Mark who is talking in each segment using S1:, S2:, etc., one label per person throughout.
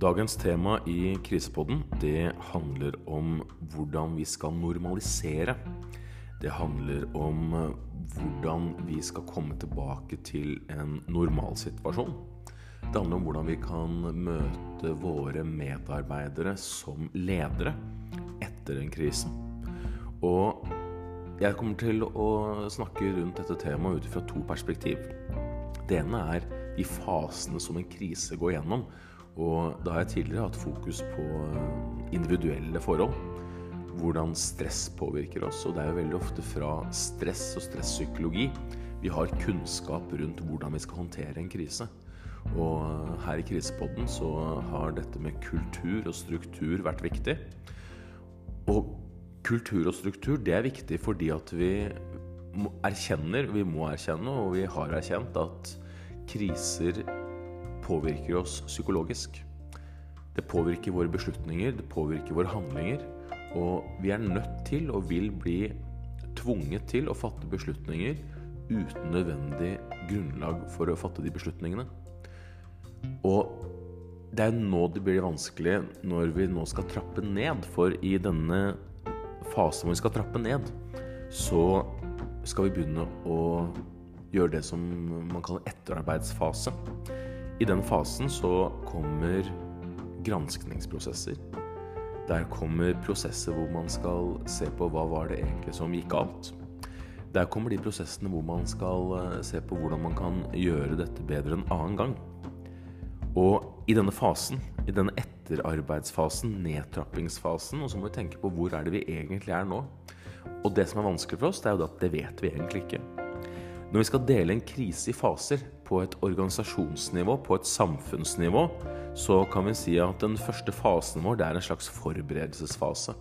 S1: Dagens tema i Krisepodden det handler om hvordan vi skal normalisere. Det handler om hvordan vi skal komme tilbake til en normalsituasjon. Det handler om hvordan vi kan møte våre medarbeidere som ledere etter en krise. Og jeg kommer til å snakke rundt dette temaet ut fra to perspektiv. Det ene er de fasene som en krise går gjennom. Og da har jeg tidligere hatt fokus på individuelle forhold. Hvordan stress påvirker oss. Og det er jo veldig ofte fra stress og stresspsykologi vi har kunnskap rundt hvordan vi skal håndtere en krise. Og her i Krisepodden så har dette med kultur og struktur vært viktig. Og kultur og struktur det er viktig fordi at vi erkjenner, vi må erkjenne, og vi har erkjent at kriser påvirker oss psykologisk. Det påvirker våre beslutninger, det påvirker våre handlinger. Og vi er nødt til og vil bli tvunget til å fatte beslutninger uten nødvendig grunnlag for å fatte de beslutningene. Og det er nå det blir vanskelig når vi nå skal trappe ned. For i denne fasen hvor vi skal trappe ned, så skal vi begynne å gjøre det som man kaller etterarbeidsfase. I den fasen så kommer granskningsprosesser. Der kommer prosesser hvor man skal se på hva var det egentlig som gikk galt. Der kommer de prosessene hvor man skal eh, se på hvordan man kan gjøre dette bedre en annen gang. Og i denne fasen, i denne etterarbeidsfasen, nedtrappingsfasen, og så må vi tenke på hvor er det vi egentlig er nå. Og det som er vanskelig for oss, det er jo at det vet vi egentlig ikke. Når vi skal dele en krise i faser på et organisasjonsnivå, på et samfunnsnivå, så kan vi si at den første fasen vår det er en slags forberedelsesfase.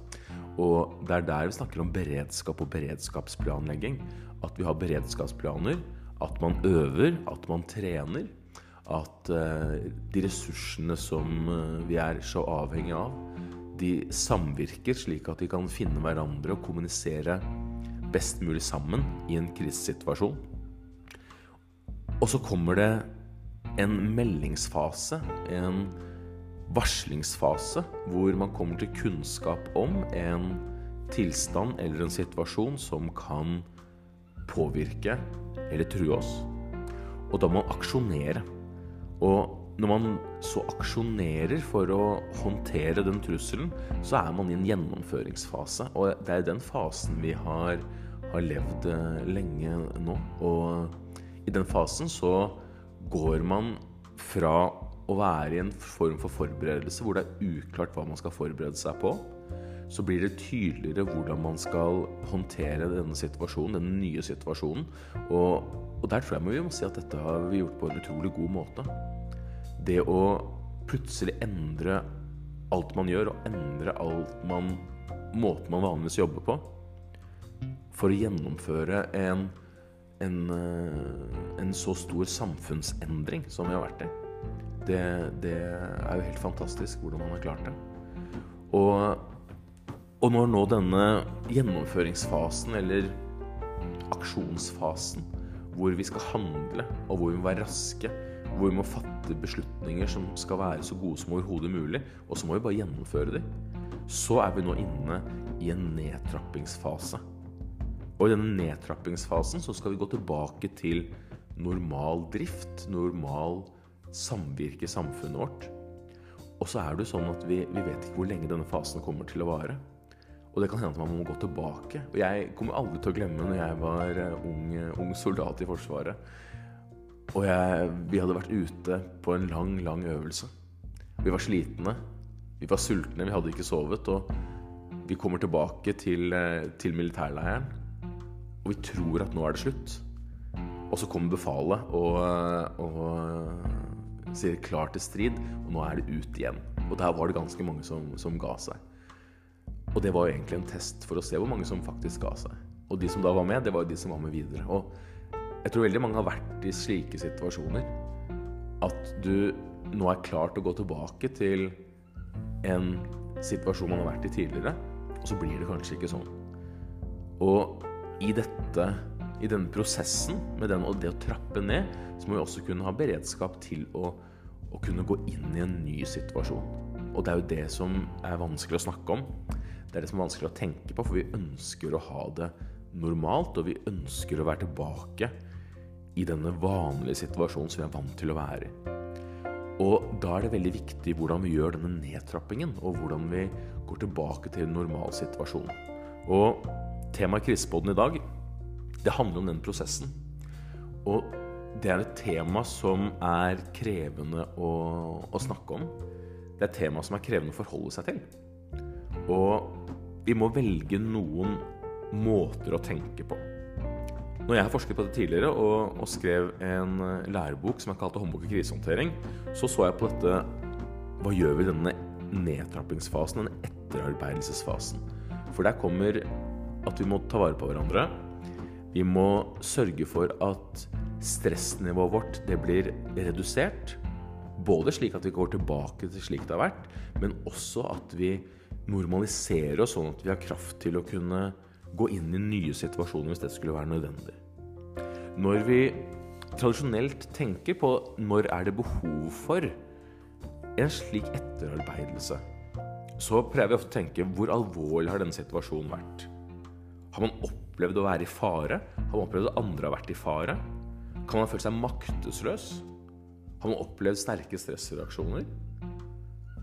S1: Og det er der vi snakker om beredskap og beredskapsplanlegging. At vi har beredskapsplaner, at man øver, at man trener at eh, de ressursene som eh, vi er så avhengig av, de samvirker slik at de kan finne hverandre og kommunisere best mulig sammen i en krisesituasjon. Og så kommer det en meldingsfase, en varslingsfase, hvor man kommer til kunnskap om en tilstand eller en situasjon som kan påvirke eller true oss. Og da må man aksjonere. Og når man så aksjonerer for å håndtere den trusselen, så er man i en gjennomføringsfase. Og det er den fasen vi har, har levd eh, lenge nå. Og i den fasen så går man fra å være i en form for forberedelse hvor det er uklart hva man skal forberede seg på, så blir det tydeligere hvordan man skal håndtere denne situasjonen, denne nye situasjonen. Og, og der tror jeg vi må si at dette har vi gjort på en utrolig god måte. Det å plutselig endre alt man gjør, og endre alt man, måten man vanligvis jobber på, for å gjennomføre en, en, eh, en så stor samfunnsendring som vi har vært i. Det, det, er jo helt fantastisk hvordan man har klart det. Og og når nå denne gjennomføringsfasen, eller aksjonsfasen, hvor vi skal handle, og hvor vi må være raske, hvor vi må fatte beslutninger som skal være så gode som overhodet mulig, og så må vi bare gjennomføre dem, så er vi nå inne i en nedtrappingsfase. Og i denne nedtrappingsfasen så skal vi gå tilbake til normal drift, normal samvirke i samfunnet vårt. Og så er det jo sånn at vi, vi vet ikke hvor lenge denne fasen kommer til å vare. Og det kan hende at man må gå tilbake. Og jeg kommer aldri til å glemme når jeg var eh, ung, eh, ung soldat i Forsvaret. Og jeg, vi hadde vært ute på en lang, lang øvelse. Vi var slitne. Vi var sultne, vi hadde ikke sovet. Og vi kommer tilbake til, eh, til militærleiren, og vi tror at nå er det slutt. Og så kommer befalet og, og sier 'klar til strid', og nå er det ut igjen. Og der var det ganske mange som, som ga seg. Og det var jo egentlig en test for å se hvor mange som faktisk ga seg. Og de som da var med, det var jo de som var med videre. Og jeg tror veldig mange har vært i slike situasjoner. At du nå er klar til å gå tilbake til en situasjon man har vært i tidligere, og så blir det kanskje ikke sånn. Og i dette i denne prosessen med den, og det å trappe ned, så må vi også kunne ha beredskap til å, å kunne gå inn i en ny situasjon. Og det er jo det som er vanskelig å snakke om. Det er det som er vanskelig å tenke på, for vi ønsker å ha det normalt, og vi ønsker å være tilbake i denne vanlige situasjonen som vi er vant til å være i. Og da er det veldig viktig hvordan vi gjør denne nedtrappingen, og hvordan vi går tilbake til en normalsituasjon. Og temaet i Krisepodden i dag, det handler om den prosessen. Og det er et tema som er krevende å, å snakke om. Det er et tema som er krevende å forholde seg til. Og vi må velge noen måter å tenke på. Når jeg har forsket på det tidligere og, og skrev en eh, lærebok som jeg kalte 'Håndbok i krisehåndtering', så så jeg på dette Hva gjør vi i denne nedtrappingsfasen, denne etterarbeidelsesfasen? For der kommer at vi må ta vare på hverandre. Vi må sørge for at stressnivået vårt det blir redusert. Både slik at vi går tilbake til slik det har vært, men også at vi normaliserer oss sånn at vi har kraft til å kunne gå inn i nye situasjoner hvis det skulle være nødvendig. Når vi tradisjonelt tenker på når er det behov for en slik etterarbeidelse, så prøver vi ofte å tenke hvor alvorlig har denne situasjonen vært? Har man opplevd å være i fare? Har man opplevd at andre har vært i fare? Kan man føle seg maktesløs? Har man opplevd sterke stressreaksjoner?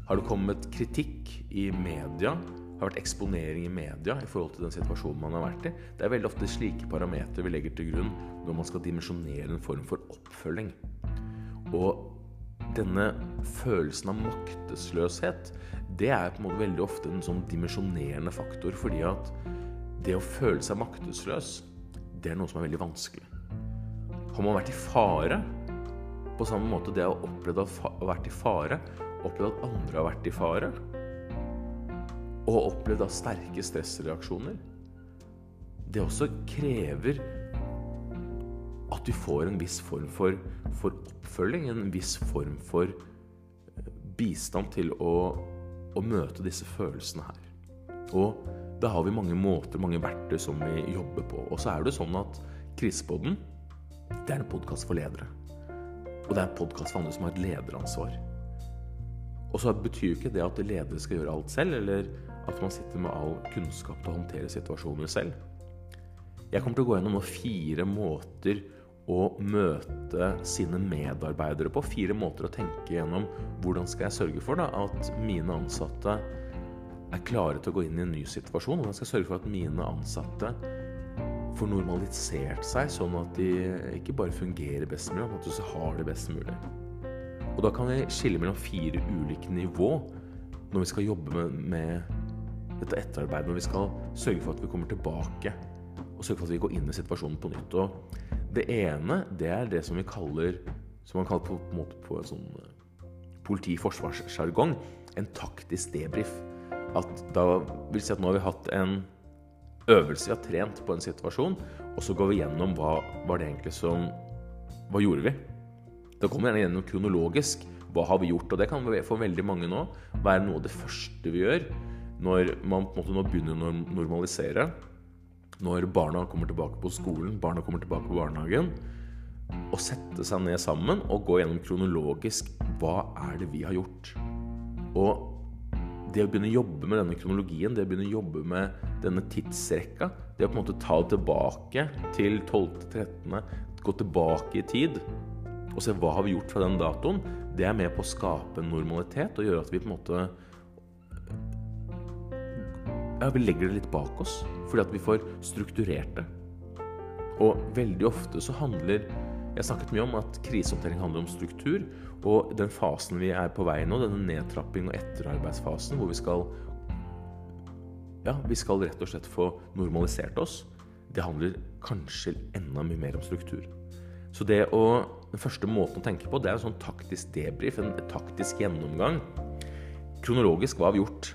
S1: Har det kommet kritikk i media? Har det vært eksponering i media i forhold til den situasjonen man har vært i? Det er veldig ofte slike parametere vi legger til grunn når man skal dimensjonere en form for oppfølging. Og denne følelsen av maktesløshet, det er på en måte veldig ofte en sånn dimensjonerende faktor. Fordi at det å føle seg maktesløs, det er noe som er veldig vanskelig. Har man vært i fare, på samme måte det å oppleve å ha vært i fare, opplevd at andre har vært i fare, og oppleve sterke stressreaksjoner, det også krever at du får en viss form for, for oppfølging, en viss form for eh, bistand til å, å møte disse følelsene her. Og da har vi mange måter, mange verktøy som vi jobber på. Og så er det sånn at Krisepodden det er en podkast for ledere. Og det er en podkast for andre som har et lederansvar. Og så betyr ikke det at ledere skal gjøre alt selv, eller at man sitter med all kunnskap til å håndtere situasjoner selv. Jeg kommer til å gå gjennom fire måter å møte sine medarbeidere på. Fire måter å tenke gjennom hvordan skal jeg sørge for da, at mine ansatte er klare til å gå inn i en ny situasjon. Hvordan skal sørge for at mine ansatte får normalisert seg, sånn at de ikke bare fungerer best mulig, men at de har det best mulig. Og da kan vi skille mellom fire ulike nivå når vi skal jobbe med, med dette etterarbeidet. Når vi skal sørge for at vi kommer tilbake og sørge for at vi går inn i situasjonen på nytt. Og det ene, det er det som vi kaller Som man kaller på, på, på en sånn eh, politi-forsvarssjargong en taktisk debrief. At da vil si at nå har vi hatt en øvelse, vi har trent på en situasjon, og så går vi gjennom hva var det egentlig som Hva gjorde vi? Da kommer vi gjerne gjennom kronologisk. Hva har vi gjort? Og det kan for veldig mange nå være noe av det første vi gjør når man på en måte nå begynner å normalisere. Når barna kommer tilbake på skolen, barna kommer tilbake på barnehagen. Å sette seg ned sammen og gå gjennom kronologisk hva er det vi har gjort. Og det å begynne å jobbe med denne kronologien, det å begynne å jobbe med denne tidsrekka, det å på en måte ta det tilbake til 12.13., gå tilbake i tid og se hva har vi gjort fra den datoen, det er med på å skape normalitet og gjøre at vi på en måte Ja, vi legger det litt bak oss fordi at vi får strukturert det. Og veldig ofte så handler Jeg snakket mye om at krisehåndtering handler om struktur. Og den fasen vi er på vei nå, denne nedtrapping og etterarbeidsfasen, hvor vi skal Ja, vi skal rett og slett få normalisert oss. Det handler kanskje enda mye mer om struktur. Så det å, den første måten å tenke på, det er en sånn taktisk debrief, en taktisk gjennomgang. Kronologisk hva har vi gjort?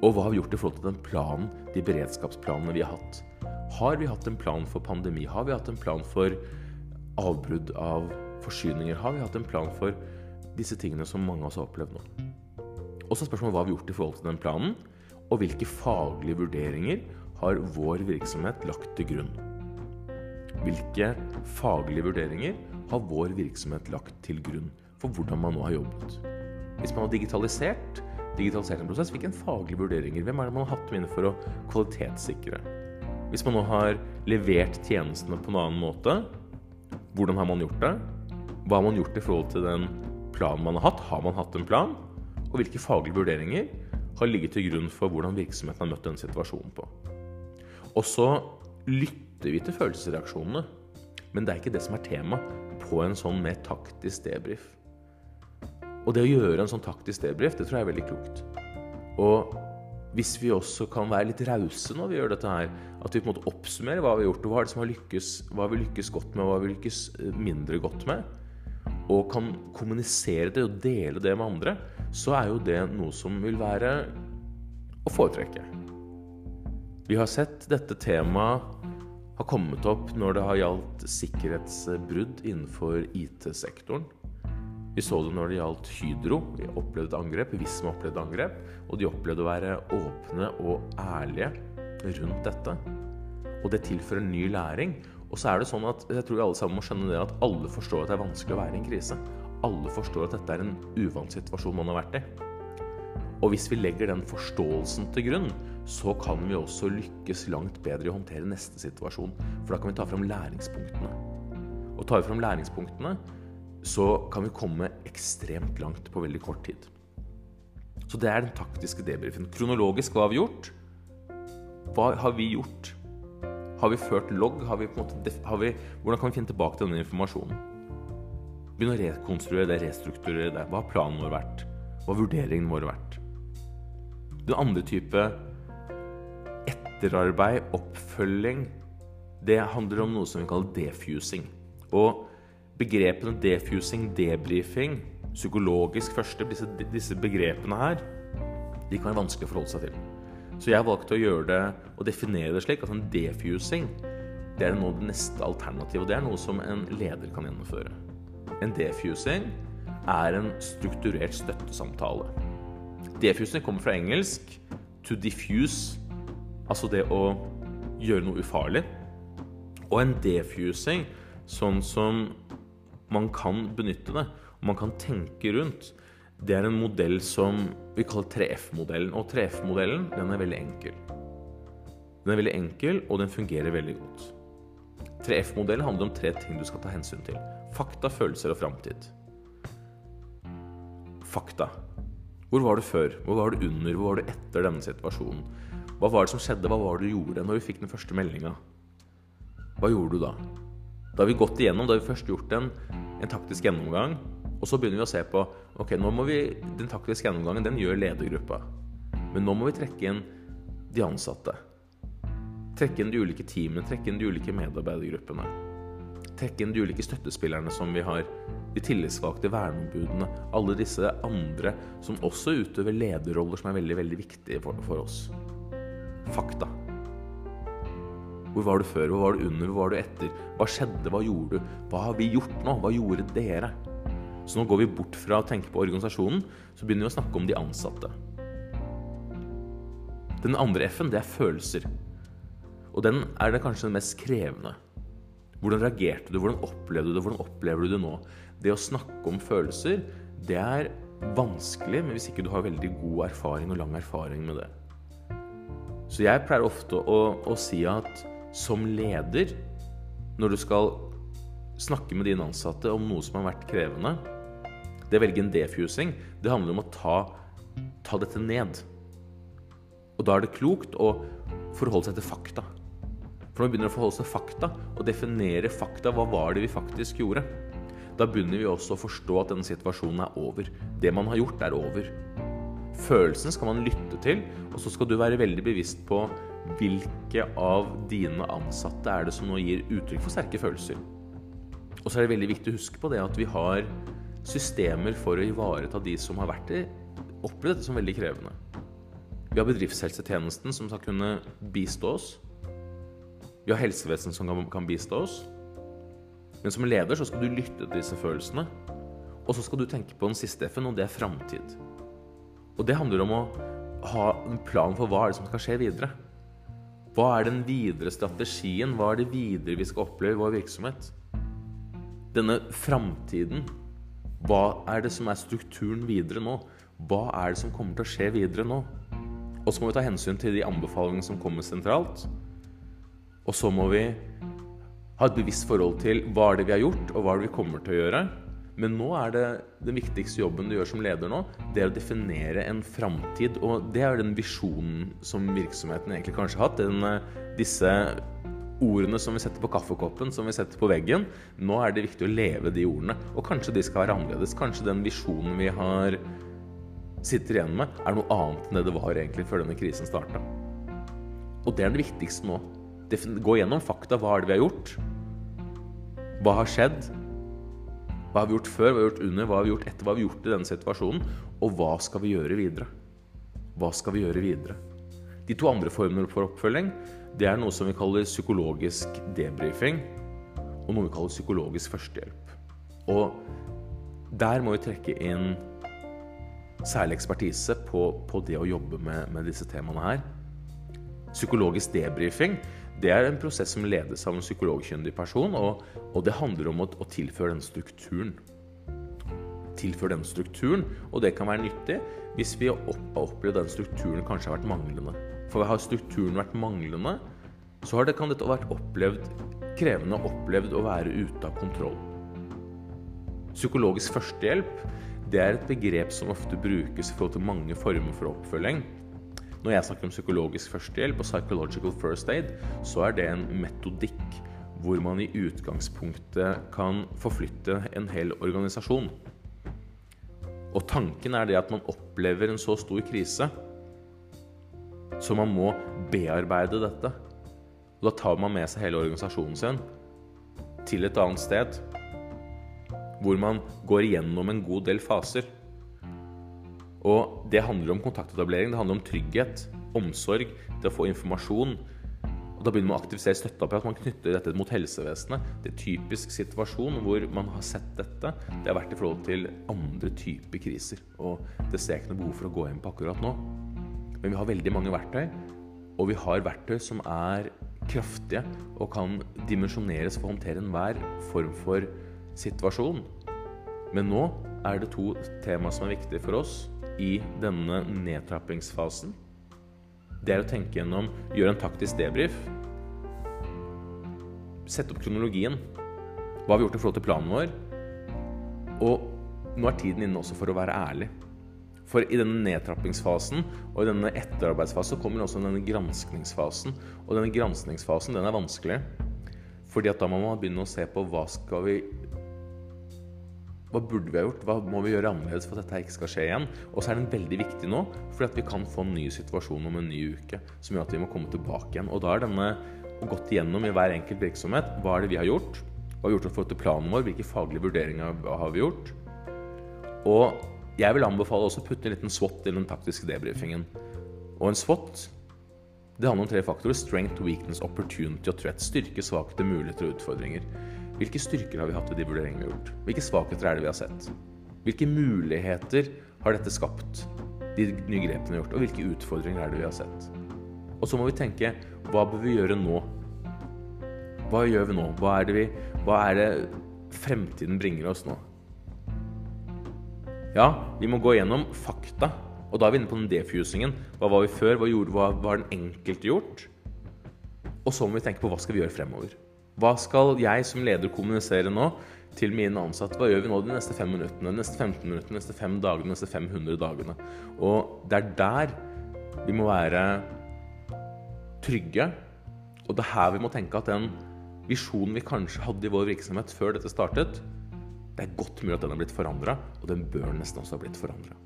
S1: Og hva har vi gjort i forhold til den planen, de beredskapsplanene vi har hatt? Har vi hatt en plan for pandemi? Har vi hatt en plan for avbrudd av forsyninger har vi hatt en plan for disse tingene som mange av oss har opplevd nå. Og så spørsmålet hva har vi gjort i forhold til den planen, og hvilke faglige vurderinger har vår virksomhet lagt til grunn. Hvilke faglige vurderinger har vår virksomhet lagt til grunn for hvordan man nå har jobbet. Hvis man har digitalisert, digitalisert en prosess, hvilke faglige vurderinger? Hvem er det man har hatt med inn for å kvalitetssikre? Hvis man nå har levert tjenestene på en annen måte, hvordan har man gjort det? Hva har man gjort i forhold til den planen man har hatt? Har man hatt en plan? Og hvilke faglige vurderinger har ligget til grunn for hvordan virksomheten har møtt denne situasjonen på? Og så lytter vi til følelsesreaksjonene. Men det er ikke det som er tema på en sånn mer taktisk debrief. Og det å gjøre en sånn taktisk debrief, det tror jeg er veldig klokt. Og hvis vi også kan være litt rause når vi gjør dette her, at vi på en måte oppsummerer hva vi har gjort, og hva, er det som har lykkes, hva vi lykkes godt med, hva vi lykkes eh, mindre godt med, og kan kommunisere det og dele det med andre, så er jo det noe som vil være å foretrekke. Vi har sett dette temaet har kommet opp når det har gjaldt sikkerhetsbrudd innenfor IT-sektoren. Vi så det når det gjaldt Hydro. Vi opplevde angrep, Visma opplevde angrep. Og de opplevde å være åpne og ærlige rundt dette. Og det tilfører ny læring. Og så er det sånn at jeg tror vi alle sammen må skjønne det at alle forstår at det er vanskelig å være i en krise. Alle forstår at dette er en uvant situasjon man har vært i. Og hvis vi legger den forståelsen til grunn, så kan vi også lykkes langt bedre i å håndtere neste situasjon. For da kan vi ta fram læringspunktene. Og tar vi fram læringspunktene, så kan vi komme ekstremt langt på veldig kort tid. Så det er den taktiske debrifen. Kronologisk, hva har vi gjort? Hva har vi gjort? Har vi ført logg? Har vi har vi, hvordan kan vi finne tilbake til denne informasjonen? Begynne å rekonstruere det, restrukturere det. Hva har planen vår vært? Hva har vurderingen vår vært? Den andre type etterarbeid, oppfølging, det handler om noe som vi kaller defusing. Og begrepene defusing, debrifing, psykologisk første, disse, disse, begrepene her, de kan være vanskelig å forholde seg til. Så jeg valgte å gjøre det og definere det slik at en defusing det er nå det neste alternativet. Og det er noe som en leder kan gjennomføre. En defusing er en strukturert støttesamtale. Defusing kommer fra engelsk to diffuse Altså det å gjøre noe ufarlig. Og en defusing, sånn som man kan benytte det, og man kan tenke rundt, det er en modell som vi kaller 3F-modellen. Og 3F-modellen den er veldig enkel. Den er veldig enkel, og den fungerer veldig godt. 3F-modellen handler om tre ting du skal ta hensyn til. Fakta, følelser og framtid. Fakta. Hvor var du før? Hvor var du under? Hvor var du etter denne situasjonen? Hva var det som skjedde? Hva var det du gjorde når du fikk den første meldinga? Hva gjorde du da? Da har vi gått igjennom, da har vi først gjort en, en taktisk gjennomgang. Og så begynner vi å se på ok, nå må vi, den taktiske gjennomgangen den gjør ledergruppa. Men nå må vi trekke inn de ansatte. Trekke inn de ulike teamene, trekke inn de ulike medarbeidergruppene. Trekke inn de ulike støttespillerne som vi har. De tillitsvalgte, verneombudene. Alle disse andre som også utøver lederroller som er veldig, veldig viktige for, for oss fakta. Hvor var du før? Hvor var du under? Hvor var du etter? Hva skjedde? Hva gjorde du? Hva har vi gjort nå? Hva gjorde dere? Så nå går vi bort fra å tenke på organisasjonen, så begynner vi å snakke om de ansatte. Den andre F-en, det er følelser. Og den er det kanskje den mest krevende. Hvordan reagerte du? Hvordan opplevde du det? Hvordan opplever du det nå? Det å snakke om følelser, det er vanskelig, men hvis ikke du har veldig god erfaring og lang erfaring med det. Så jeg pleier ofte å, å, si at som leder, når du skal snakke med dine ansatte om noe som har vært krevende Det å velge en defusing, det handler om å ta, ta dette ned. Og da er det klokt å forholde seg til fakta. For når vi begynner å forholde seg til fakta og definere fakta, hva var det vi faktisk gjorde? Da begynner vi også å forstå at denne situasjonen er over. Det man har gjort, er over. Følelsen skal man lytte til, og så skal du være veldig bevisst på hvilke av dine ansatte er det som nå gir uttrykk for sterke følelser. Og så er det veldig viktig å huske på det at vi har systemer for å ivareta de som har vært det, opplevd dette som veldig krevende. Vi har bedriftshelsetjenesten som skal kunne bistå oss. Vi har helsevesen som kan bistå oss. Men som leder så skal du lytte til disse følelsene. Og så skal du tenke på den siste F-en, og det er framtid. Og det handler om å ha en plan for hva er det som skal skje videre. Hva er den videre strategien? Hva er det videre vi skal oppleve i vår virksomhet? Denne framtiden, Hva er det som er strukturen videre nå? Hva er det som kommer til å skje videre nå? Og så må vi ta hensyn til de anbefalingene som kommer sentralt. Og så må vi ha et bevisst forhold til hva er det vi har gjort, og hva er det vi kommer til å gjøre. Men nå er det den viktigste jobben du gjør som leder nå, det er å definere en framtid. Og det er den visjonen som virksomheten egentlig kanskje har hatt. Den, eh, disse ordene som vi setter på kaffekoppen, som vi setter på veggen. Nå er det viktig å leve de ordene. Og kanskje de skal være annerledes. Kanskje den visjonen vi har sitter igjen med, er noe annet enn det det var egentlig før denne krisen starta. Og det er det viktigste nå. Gå gjennom fakta. Hva er det vi har gjort? Hva har skjedd? Hva har vi gjort før? Hva har vi gjort under? Hva har vi gjort etter? Hva har vi gjort i denne situasjonen? Og hva skal vi gjøre videre? Hva skal vi gjøre videre? De to andre formene for oppfølging det er noe som vi kaller psykologisk debrifing, og noe vi kaller psykologisk førstehjelp. Og der må vi trekke inn særlig ekspertise på, på det å jobbe med, med, disse temaene her. Psykologisk debrifing det er en prosess som ledes av en psykologkyndig person, og, og det handler om å, å tilføre den strukturen tilføre den strukturen, og det kan være nyttig hvis vi har opplevd den strukturen kanskje har vært manglende. For har strukturen vært manglende, så det, kan dette vært opplevd krevende opplevd å være ute av kontroll. Psykologisk førstehjelp det er et begrep som ofte brukes i forhold til mange former for oppfølging. Når jeg snakker om psykologisk førstehjelp og psychological first aid, så er det en metodikk hvor man i utgangspunktet kan forflytte en hel organisasjon. Og tanken er det at man opplever en så stor krise så man må bearbeide dette. Og da tar man med seg hele organisasjonen sin til et annet sted. Hvor man går igjennom en god del faser. Og det handler om kontaktetablering, det handler om trygghet, omsorg, det å få informasjon. Og Da begynner man å aktivisere støtteapparat. Man knytter dette mot helsevesenet. Det er en typisk situasjon hvor man har sett dette. Det har vært i forhold til andre typer kriser. Og det ser jeg ikke noe behov for å gå inn på akkurat nå. Men vi har veldig mange verktøy, og vi har verktøy som er kraftige og kan dimensjoneres for å håndtere enhver form for situasjon. Men nå er det to tema som er viktige for oss i denne nedtrappingsfasen. Det er å tenke gjennom, gjøre en taktisk debrief. Sette opp kronologien. Hva har vi gjort i forhold til planen vår? Og nå er tiden inne også for å være ærlig. For i denne nedtrappingsfasen og i denne etterarbeidsfasen kommer også denne granskningsfasen. Og denne granskningsfasen den er vanskelig. Fordi at da må man begynne å se på hva skal vi hva burde vi ha gjort? Hva må vi gjøre annerledes for at dette ikke skal skje igjen? Og så er den veldig viktig nå, fordi at vi kan få en ny situasjon om en ny uke som gjør at vi må komme tilbake igjen. Og da er denne gått igjennom i hver enkelt virksomhet. Hva er det vi har gjort? Hva har vi gjort i forhold til planen vår? Hvilke faglige vurderinger har vi gjort? Og jeg vil anbefale også å putte en liten SWOT i den taktiske debrifingen. Og en SWOT det handler om tre faktorer. Strength, weakness, opportunity og threat. Styrke, svakheter, muligheter og utfordringer. Hvilke styrker har vi hatt i de vurderingene vi har gjort? Hvilke svakheter er det vi har sett? Hvilke muligheter har dette skapt, de nye grepene vi har gjort? Og hvilke utfordringer er det vi har sett? Og så må vi tenke hva bør vi gjøre nå? Hva gjør vi nå? Hva er det, vi, hva er det fremtiden bringer oss nå? Ja, vi må gå gjennom fakta. Og da er vi inne på den defusingen. Hva var vi før? Hva, gjorde, hva var den enkelte gjort? Og så må vi tenke på hva skal vi gjøre fremover. Hva skal jeg som leder kommunisere nå til mine ansatte? Hva gjør vi nå de neste fem minuttene, de neste 15 minuttene, de neste fem dagene, de neste 500 dagene? Og det er der vi må være trygge. Og det er her vi må tenke at den visjonen vi kanskje hadde i vår virksomhet før dette startet, det er godt mulig at den har blitt forandra, og den bør nesten også ha blitt forandra.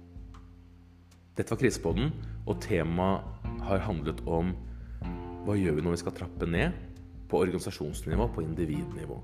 S1: Dette var Krisepodden, og temaet har handlet om hva gjør vi når vi skal trappe ned på organisasjonsnivå, på individnivå.